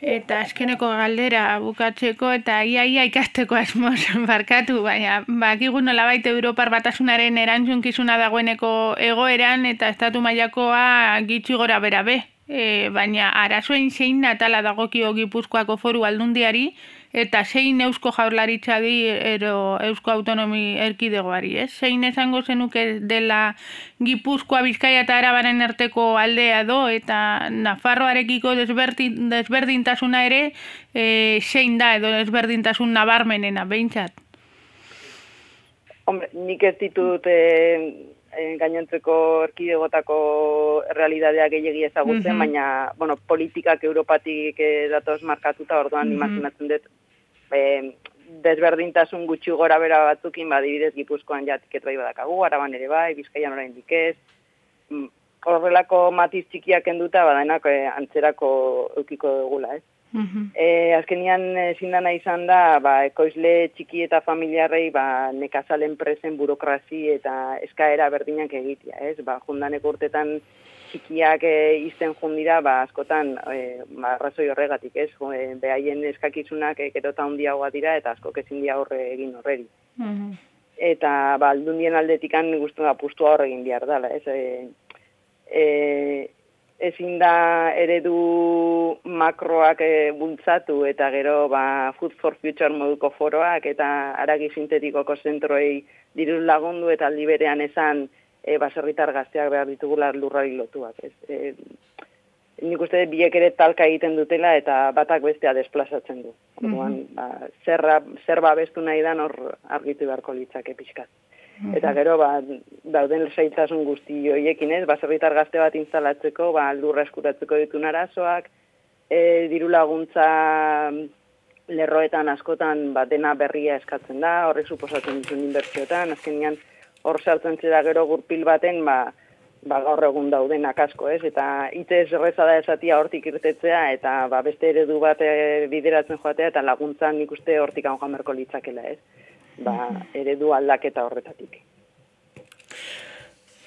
Eta azkeneko galdera bukatzeko eta ia ia ikasteko asmoz [laughs] barkatu, baina bakigu nolabait Europar batasunaren erantzunkizuna dagoeneko egoeran eta estatu mailakoa gitxi gora bera be. E, baina arazoen zein natala dagokio Gipuzkoako foru aldundiari eta zein eusko jaurlaritzari ero eusko autonomi erkidegoari, ez? Zein esango zenuke dela Gipuzkoa, Bizkaia eta Arabaren arteko aldea do eta Nafarroarekiko desberdin, desberdintasuna ere e, zein da edo desberdintasun nabarmenena behintzat. Hombre, nik ez ditut e, e, gainontzeko erkidegotako realidadea gehiagi ezagutzen, Mhm. baina, bueno, politikak Europatik e, datoz markatuta, orduan Mhm. imaginatzen dut, e, desberdintasun gutxi gora bera batzukin, ba, adibidez Gipuzkoan ja tiket bai badakagu, araban ere bai, bizkaian oraindik ez, Mm, horrelako matiz txikiak enduta, badanak e, antzerako eukiko dugula, ez? E, azkenian ezin dana izan da, ba, ekoizle txiki eta familiarrei ba, nekazal enpresen burokrazi eta eskaera berdinak egitea, ez? Ba, jundaneko urtetan txikiak e, izten jundira, ba, askotan, e, ba, arrazoi horregatik, ez? E, behaien eskakizunak e, gero eta handiagoa dira eta asko ezin dia horre egin horreri. Eta ba, aldundien aldetikan guztu da pustua hor egin behar dela, ez? E, e, ezin da eredu makroak e, bultzatu eta gero ba, Food for Future moduko foroak eta aragi sintetikoko zentroei diru lagundu eta aldi berean esan e, baserritar gazteak behar ditugula lurrari lotuak. Ez? E, nik uste biek ere talka egiten dutela eta batak bestea desplazatzen du. Orduan, ba, zerra, zer babestu nahi dan hor argitu beharko litzake pixkat. Eta gero, ba, dauden zailtasun guzti hoiekin ez, baserritar gazte bat instalatzeko, ba, lurra eskuratzeko ditun arazoak, e, diru laguntza lerroetan askotan ba, dena berria eskatzen da, horrek suposatzen dituen inbertsioetan, azkenean hor sartzen zera gero gurpil baten, ba, ba gaur egun daudenak asko, ez? Eta hitz erreza da esatia hortik irtetzea eta ba, beste eredu bat e, bideratzen joatea eta laguntzan nik uste hortik hau jamerko litzakela, ez? Ba, eredu aldaketa horretatik.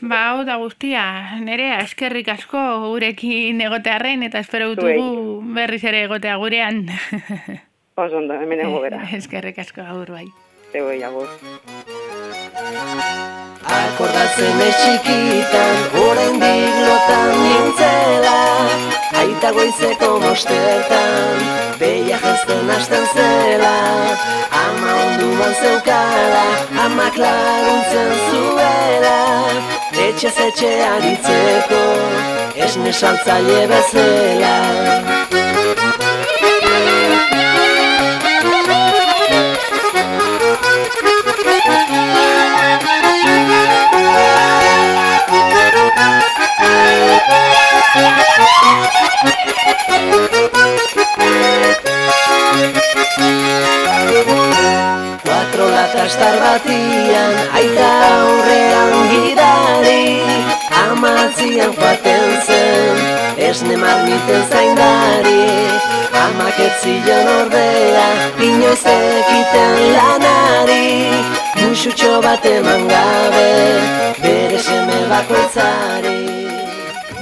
Ba, hau da guztia, nerea, eskerrik asko gurekin egotearren eta espero dutugu berriz ere egotea gurean. Oso ondo, hemen ego bera. [laughs] eskerrik asko gaur bai. Ego agur. Akordatzen ez txikitan, oraindik lotan nintzela. Aita goizeko mostertan, beia jazten hasten zela. Ama onduan zeukala, amak laguntzen zuela. Etxez etxe aritzeko, esne saltzaile bezala Cuatro latas tarbatian, aita aurrean gidari Amatzian joaten zen, esne marmiten zaindari. Amak ez zion ordea, inoiz ekiten lanari. Musutxo bat eman gabe, bere seme bakoitzari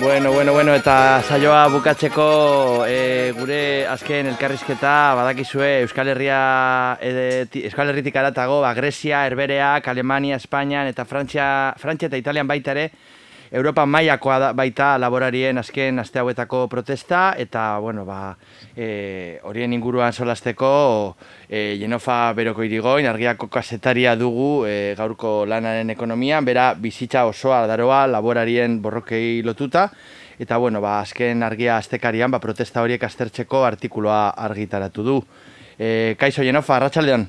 Bueno, bueno, bueno, eta saioa bukatzeko e, gure azken elkarrizketa badakizue Euskal Herria e, Euskal Herritik aratago, ba, Grecia, Herbereak, Alemania, Espainian eta Frantzia, Frantzia eta Italian baita ere Europa mailakoa da, baita laborarien azken aste hauetako protesta eta bueno, ba, e, horien inguruan solasteko e, Jenofa Beroko Irigoin argiako kasetaria dugu e, gaurko lanaren ekonomian, bera bizitza osoa daroa laborarien borrokei lotuta eta bueno, ba, azken argia astekarian ba, protesta horiek aztertzeko artikuloa argitaratu du. E, kaixo Jenofa, arratsaldean.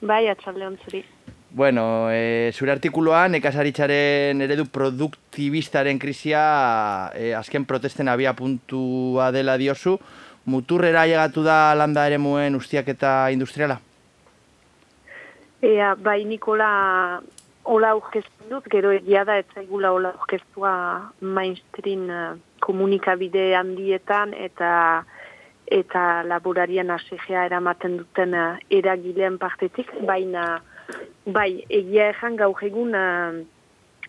Bai, atxaldeon zuri. Bueno, e, zure artikuluan nekazaritzaren eredu produktibistaren krisia e, azken protesten abia puntua dela diozu, muturrera llegatu da landa ere muen ustiak eta industriala? Ea, bai, Nikola hola aurkezten dut, gero egia da, ez zaigula hola aurkeztua mainstream eh, komunikabide handietan eta eta laborarien asegea eramaten duten eragileen partetik, baina bai, egia ezan gaur egun uh,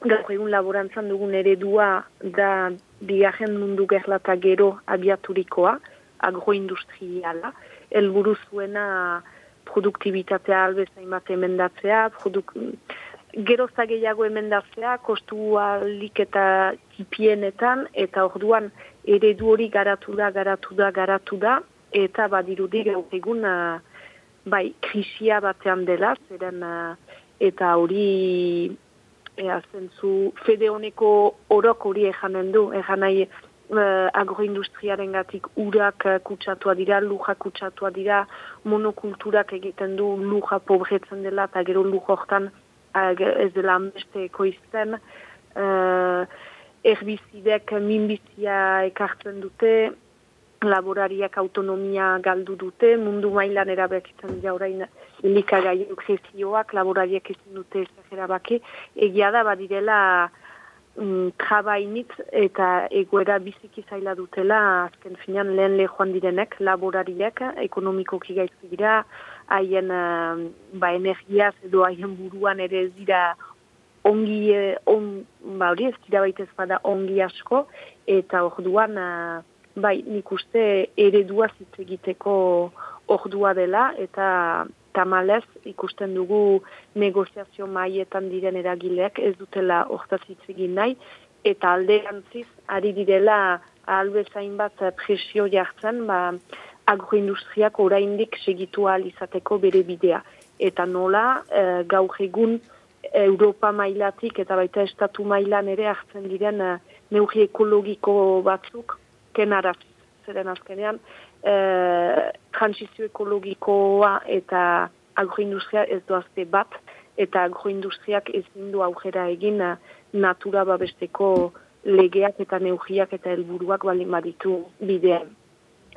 gaur egun laborantzan dugun eredua da bigarren mundu gerlata gero abiaturikoa, agroindustriala, helburu zuena produktibitatea albezain bat emendatzea, produk, gerozta gehiago emendatzea, kostu alik eta kipienetan, eta orduan eredu hori garatu da, garatu da, garatu da, eta badirudi gaur egun uh, bai, krisia batean dela, zeren uh, eta hori ea zentzu fede honeko orok hori ejanen du, ejan nahi uh, agroindustriaren gatik urak uh, kutsatua dira, luja kutsatua dira, monokulturak egiten du luja pobretzen dela, eta gero luja hortan ez dela beste ekoizten, uh, erbizidek minbizia ekartzen dute, laborariak autonomia galdu dute, mundu mailan erabekitzen dira orain likagai prezioak, laborariak ezin dute ezagera baki, egia da badirela mm, trabainit eta egoera biziki zaila dutela, azken finan lehen lehoan direnek, laborariak, ekonomikoki gaizki dira, haien uh, ba, energiaz edo haien buruan ere ez dira ongi, eh, on, ba hori ez dira baita ez bada ongi asko, eta orduan uh, bai nik uste eredua zitz egiteko ordua dela, eta tamalez ikusten dugu negoziazio maietan diren eragileak ez dutela hortaz hitz egin nahi, eta alde antziz, ari direla albezain bat presio jartzen, ba, agroindustriak oraindik segitu izateko bere bidea. Eta nola, e, gaur egun Europa mailatik eta baita estatu mailan ere hartzen diren e, neugi ekologiko batzuk kenaraz. Zeren azkenean, e, transizio ekologikoa eta agroindustria ez doazte bat, eta agroindustriak ezin du aujera egin e, natura babesteko legeak eta neugiak eta helburuak balin baditu bidean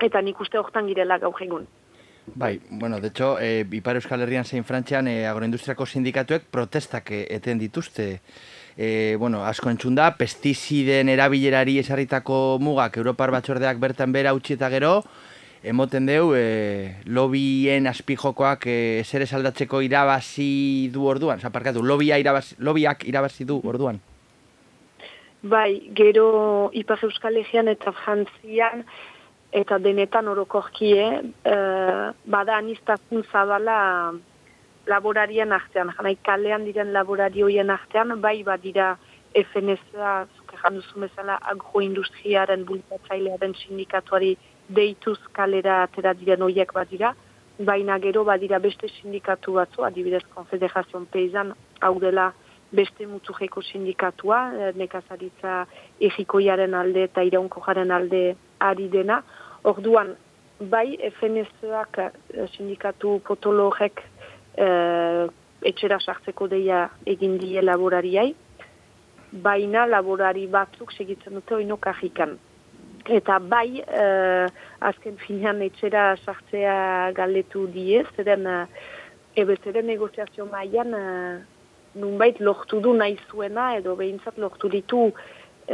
eta nik uste hortan girela gaur egun. Bai, bueno, de hecho, e, Ipar Euskal Herrian zein Frantzian e, agroindustriako sindikatuek protestak eten dituzte. E, bueno, asko entzun da, pestiziden erabilerari esarritako mugak Europar Batzordeak bertan bera utzi eta gero, emoten deu, e, lobien aspijokoak e, zer esaldatzeko irabazi du orduan, oza, parkatu, lobia irabazi, lobiak irabazi du orduan. Bai, gero Ipar Euskal Herrian eta Frantzian, eta denetan orokorkie, e, bada anistazun zabala laborarien artean, janai kalean diren laborarioien artean, bai badira FNSA, zuke janduzu bezala, agroindustriaren bultatzailearen sindikatuari deituz kalera atera diren oiek badira, baina gero badira beste sindikatu batzu, adibidez Konfederazion Peizan, hau dela beste mutzujeko sindikatua, eh, nekazaritza egikoiaren alde eta iraunko jaren alde ari dena, Orduan, bai FNZ-ak eh, sindikatu potologek e, etxera sartzeko deia egin die laborariai, baina laborari batzuk segitzen dute oino kajikan. Eta bai, e, azken finean etxera sartzea galdetu die, zeren e, ebezeren negoziazio maian e, nunbait lortu du nahi zuena, edo behintzat lortu ditu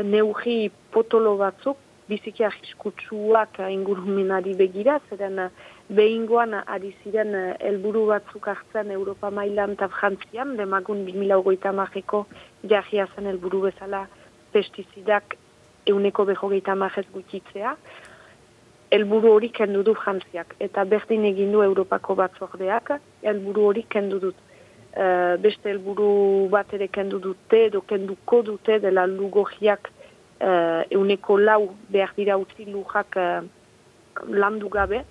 neugi potolo batzuk, biziki arriskutsuak ingurumenari begira, zeren behingoan ari ziren eh, helburu batzuk hartzen Europa mailan eta Frantzian, demagun 2008 marreko jahia zen helburu bezala pestizidak euneko behogeita marrez gutitzea, helburu hori kendu du Frantziak, eta berdin egin du Europako batzordeak, helburu hori kendu dut. eh, beste helburu bat ere kendu dute, edo kenduko dute dela lugogiak uh, euneko lau behar dira utzi lujak uh, landu gabe,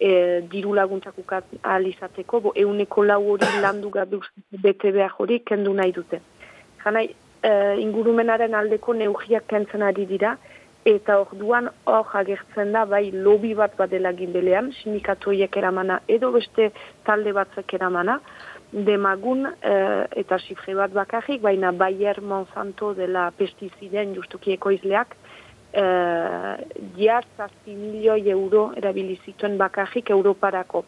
e, diru laguntzak ukat ahal izateko, bo euneko lau hori [coughs] landu gabe bete behar hori kendu nahi dute. Janai, uh, ingurumenaren aldeko neugiak kentzen ari dira, eta orduan hor agertzen da bai lobi bat badela gindelean, sindikatoiek eramana edo beste talde batzek eramana, demagun eh, eta sifre bat bakarrik, baina Bayer Monsanto dela pestiziden justuki ekoizleak, eh, jar zazpi milioi euro erabilizituen bakarrik Europarako.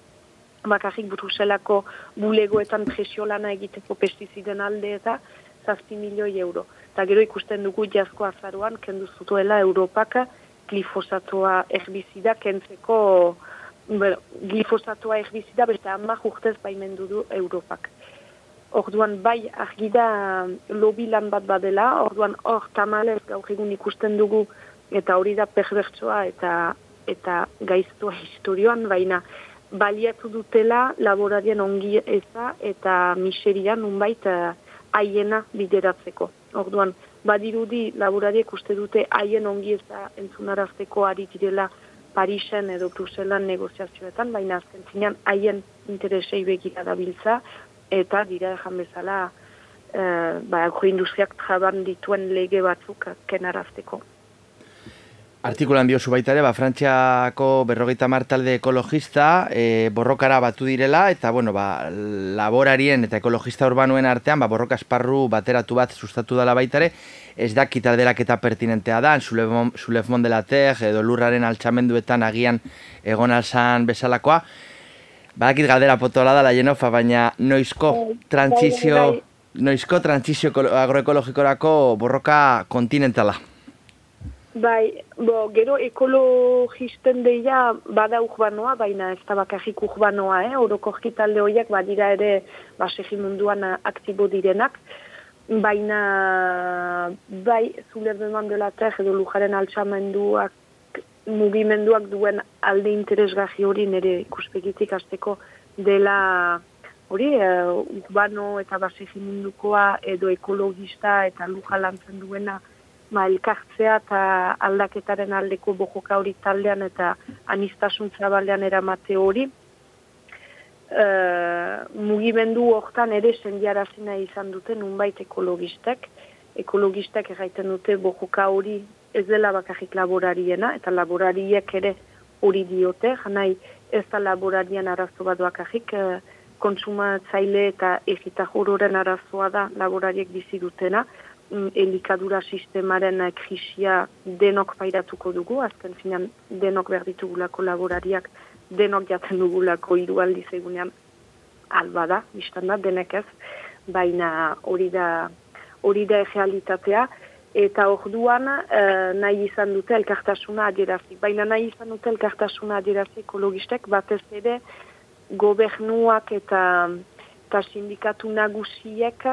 Bakarrik Bruselako bulegoetan presiolana egiteko pestiziden alde eta zazpi milioi euro. Eta gero ikusten dugu jazko azaruan, kendu zutuela Europaka glifosatoa erbizida kentzeko bueno, glifosatoa erbizida beste ama urtez baimendu du Europak. Orduan bai argi da lobi lan bat badela, orduan hor tamalez gaur egun ikusten dugu eta hori da perbertsoa eta eta gaiztua historioan, baina baliatu dutela laborarien ongi eza eta miserian nunbait haiena bideratzeko. Orduan, badirudi laborariek uste dute haien ongi eza entzunarazteko ari direla Parisen edo Bruselan negoziazioetan, baina azken zinean haien interesei begira dabiltza, eta dira ejan bezala e, ba, industriak traban dituen lege batzuk kenarazteko. Artikulan diozu baita ere, ba, Frantziako berrogeita martalde ekologista e, borrokara batu direla, eta bueno, ba, laborarien eta ekologista urbanuen artean ba, borroka esparru bateratu bat sustatu dela baita ere, ez dakit alderak eta pertinentea da, Zulef Mondelatek edo lurraren altxamenduetan agian egon alzan bezalakoa. Badakit galdera potola da la jenofa, baina noizko transizio, noizko transizio agroekologikorako borroka kontinentala. Bai, bo, gero ekologisten deia bada urbanoa, baina ez da bakarrik urbanoa, eh? orokorki talde horiek badira ere basegi munduan aktibo direnak, baina bai, zuler deman dela ter edo lujaren altxamenduak mugimenduak duen alde interesgahi hori nire ikuspegitik azteko dela hori, uh, urbano eta basegi mundukoa edo ekologista eta luja lantzen duena ma elkartzea eta aldaketaren aldeko bojoka hori taldean eta anistasun zabalean eramate hori. E, mugimendu hortan ere sendiarazina izan dute nunbait ekologistek. Ekologistek erraiten dute bojoka hori ez dela bakarrik laborariena eta laborariek ere hori diote. Janai ez da laborarien arazo bat bakarrik e, konsumatzaile eta egita jororen arazoa da laborariek bizi dutena. Mm, elikadura sistemaren krisia denok pairatuko dugu, azken zinean denok behar ditugulako laborariak, denok jaten dugulako hiru aldiz egunean alba da, biztan da, denek ez, baina hori da hori da realitatea, eta orduan eh, nahi izan dute elkartasuna adierazi. Baina nahi izan dute elkartasuna adierazi ekologistek, batez ere gobernuak eta, eta sindikatu nagusiek,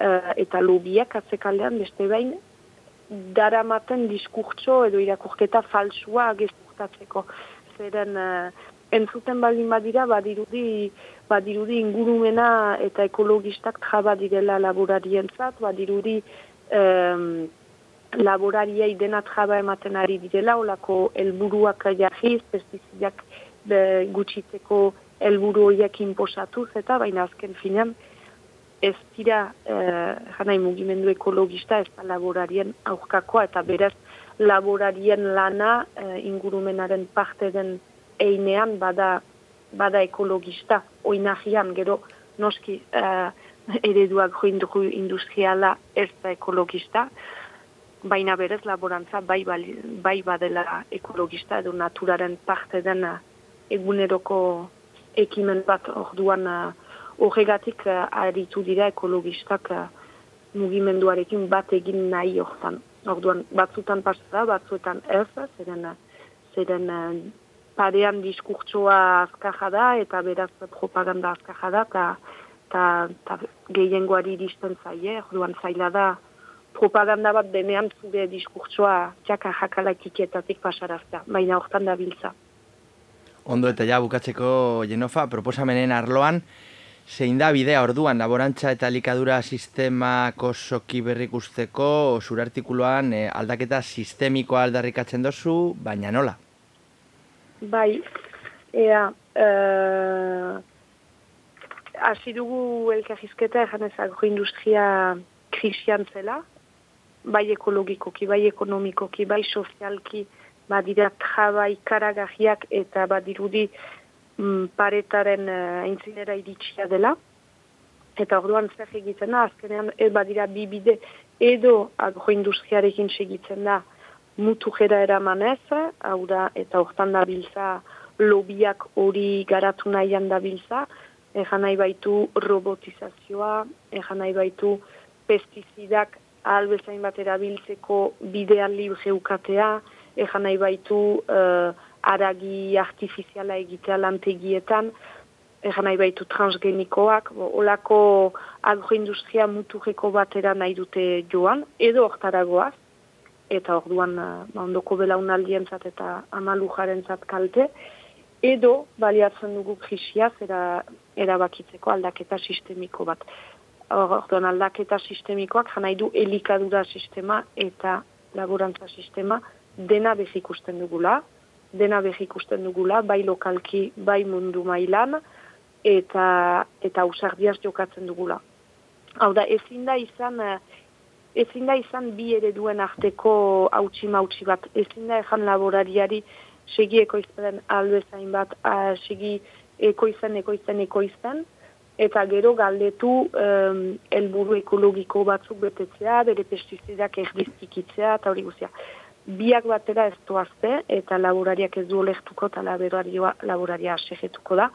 uh, eta lobiak atzekaldean beste behin daramaten diskurtso edo irakurketa falsua gezurtatzeko. Zeren uh, entzuten baldin badira badirudi, badirudi ingurumena eta ekologistak traba direla laborarientzat, badirudi um, laborariei dena traba ematen ari direla, olako helburuak jahiz, pestizidak gutxitzeko helburu horiek inposatuz, eta baina azken finean, ez dira eh, janai mugimendu ekologista ez da laborarien aurkakoa eta beraz laborarien lana eh, ingurumenaren parte den einean bada, bada ekologista oinahian gero noski eh, ereduak joindru industriala ez da ekologista baina berez laborantza bai, bai badela ekologista edo naturaren parte den eguneroko ekimen bat orduan uh, horregatik uh, aritu dira ekologistak uh, mugimenduarekin bat egin nahi hortan. Orduan, batzutan pasada, batzuetan ez, zeren, zeren uh, parean diskurtsoa azkaja da, eta beraz propaganda azkaja da, eta gehiengoari iristen zaie, orduan zaila da, propaganda bat denean zure diskurtsoa txaka jakalaikiketatik pasarazta, baina hortan da biltza. Ondo eta ja bukatzeko Jenofa, proposamenen arloan, zein da bidea orduan laborantza eta elikadura sistemak osoki berrikusteko zure artikuluan eh, aldaketa sistemikoa aldarrikatzen dozu, baina nola? Bai, ea, eh, hasi dugu elkarrizketa egan agroindustria krisian zela, bai ekologikoki, bai ekonomikoki, bai sozialki, badira traba ikaragarriak eta badirudi paretaren uh, aintzinera iritsia dela. Eta orduan zer egiten da, azkenean e, badira bi bide edo agroindustriarekin segitzen da mutu jera eramanez, hau da, eta hortan da biltza lobiak hori garatu nahian da biltza, egan nahi baitu robotizazioa, egan nahi baitu pestizidak albezain bat erabiltzeko bidean libre ukatea, egan nahi baitu uh, aragi artifiziala egitea lantegietan, egan nahi baitu transgenikoak, bo, olako agroindustria muturreko batera nahi dute joan, edo hortaragoaz, eta orduan uh, ondoko belaunaldientzat eta amalujarentzat kalte, edo baliatzen dugu krisia zera erabakitzeko aldaketa sistemiko bat. Orduan aldaketa sistemikoak janai du elikadura sistema eta laborantza sistema dena ikusten dugula, dena ikusten dugula, bai lokalki, bai mundu mailan, eta eta ausardiaz jokatzen dugula. Hau da, ezin da izan, ezin da izan bi ereduen arteko hautsi mautsi bat, ezin da ezan laborariari segi ekoizten albezain bat, a, segi ekoizten, ekoizten, ekoizten, eta gero galdetu um, elburu ekologiko batzuk betetzea, bere pestizidak erdiztikitzea, eta hori guzia. Biak batera ez duazte, eta laborariak ez du olektuko, eta laboraria asegetuko da.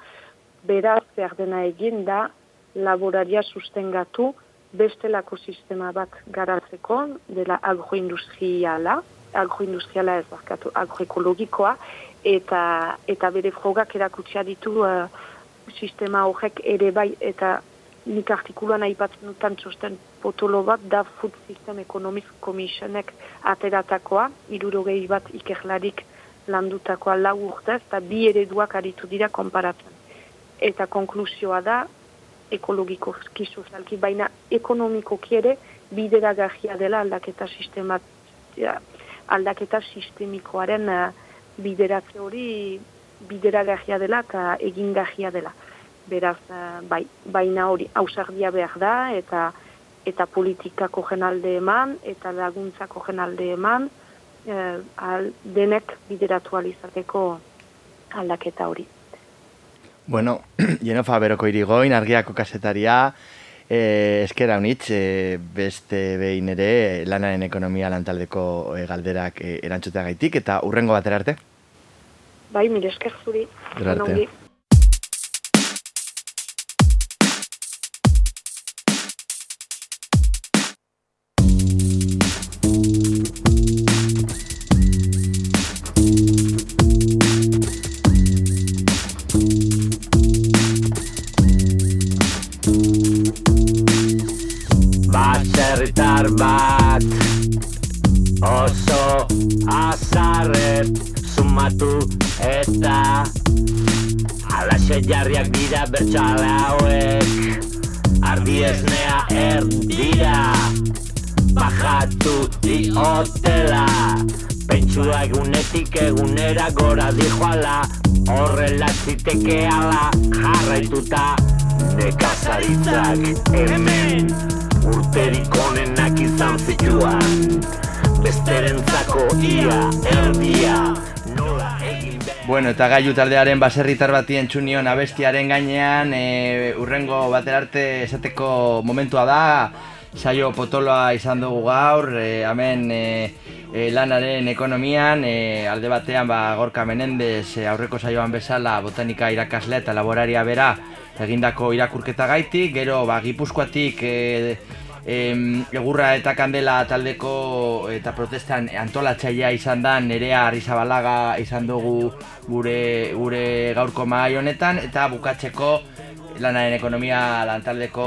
Beraz, behar dena egin da, laboraria sustengatu bestelako sistema bat garatzeko, dela agroindustriala, agroindustriala ez barkatu, agroekologikoa, eta, eta bere frogak erakutsia ditu uh, sistema horrek ere bai, eta nik artikuluan aipatzen dutan txosten potolo bat, da Food System Economic Commissionek ateratakoa, irurogei bat ikerlarik landutakoa lau urtez, eta bi ereduak aritu dira konparatzen. Eta konklusioa da, ekologiko sozialki, baina ekonomikoki ere bideragarria dela aldaketa sistemat, ja, aldaketa sistemikoaren uh, bideratze hori bideragarria dela eta egingarria dela. Beraz, uh, bai, baina hori ausardia behar da eta eta politikako jenalde eman eta laguntzako jenalde eman uh, al, denek bideratu alizateko aldaketa hori. Bueno, [clears throat] Jenofa Beroko irigoin, argiako kasetaria, E, eskera unitz, e, beste behin ere lanaren ekonomia lantaldeko e, galderak e, erantzutea gaitik, eta urrengo batera arte? Bai, mire esker zuri. Hemen urterik onenak izan zituan Besterentzako ia erdia Bueno, eta gaiu taldearen baserritar bati entzunion abestiaren gainean e, urrengo batera arte esateko momentua da. Saio potoloa izan dugu gaur, e, hemen e, e, lanaren ekonomian, e, alde batean ba, Gorka Menendez e, aurreko saioan bezala botanika irakaslea eta laboraria bera egindako irakurketa gaitik, gero ba, gipuzkoatik e, em, egurra eta kandela taldeko eta protestan antolatzailea izan da nerea Arrizabalaga izan dugu gure, gure gaurko mahai honetan eta bukatzeko lanaren ekonomia lantaldeko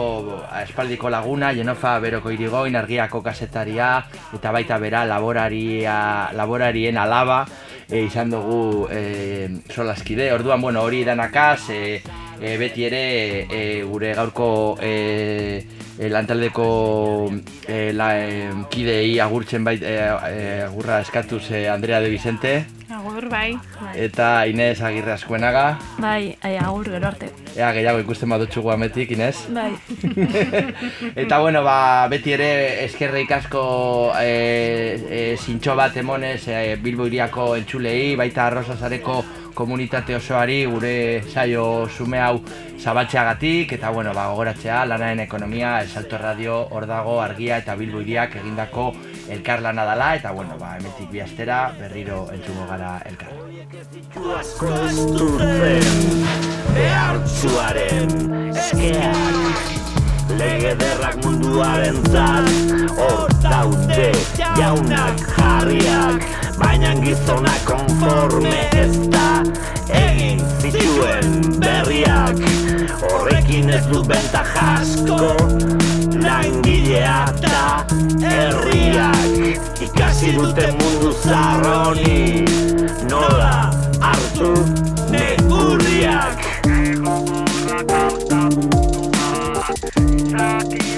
espaldiko laguna, Jenofa Beroko Irigoin, argiako kasetaria eta baita bera laboraria, laborarien alaba e, izan dugu e, solaskide. Orduan, bueno, hori danakaz, e, e, beti ere e, gure gaurko e, e, lantaldeko e, la, e, kidei agurtzen bait, e, e, agurra eskatuz Andrea de Vicente Agur, bai. eta Inez Agirre Askuenaga. Bai, ai, agur gero arte. Ea, gehiago ikusten badutxu guametik, Inez. Bai. [laughs] Eta bueno, ba, beti ere eskerreik asko e, e, zintxo bat emonez e, Bilbo iriako entzulei, baita arrozazareko komunitate osoari gure saio sume hau zabatxeagatik eta bueno, ba, gogoratzea lanaren ekonomia, El Salto Radio, hor dago, argia eta Bilbo iriak egindako elkarlana dala eta bueno, ba, emetik bi astera berriro entzungo gara elkar. Behartzuaren eskeak Lege derrak munduaren zat Hor daude jaunak jarriak Baina gizona konforme ez da Egin zituen berriak Horrekin ez du benta jasko Langilea eta herriak Ikasi dute mundu zarroni. Nola hartu negurriak Ratio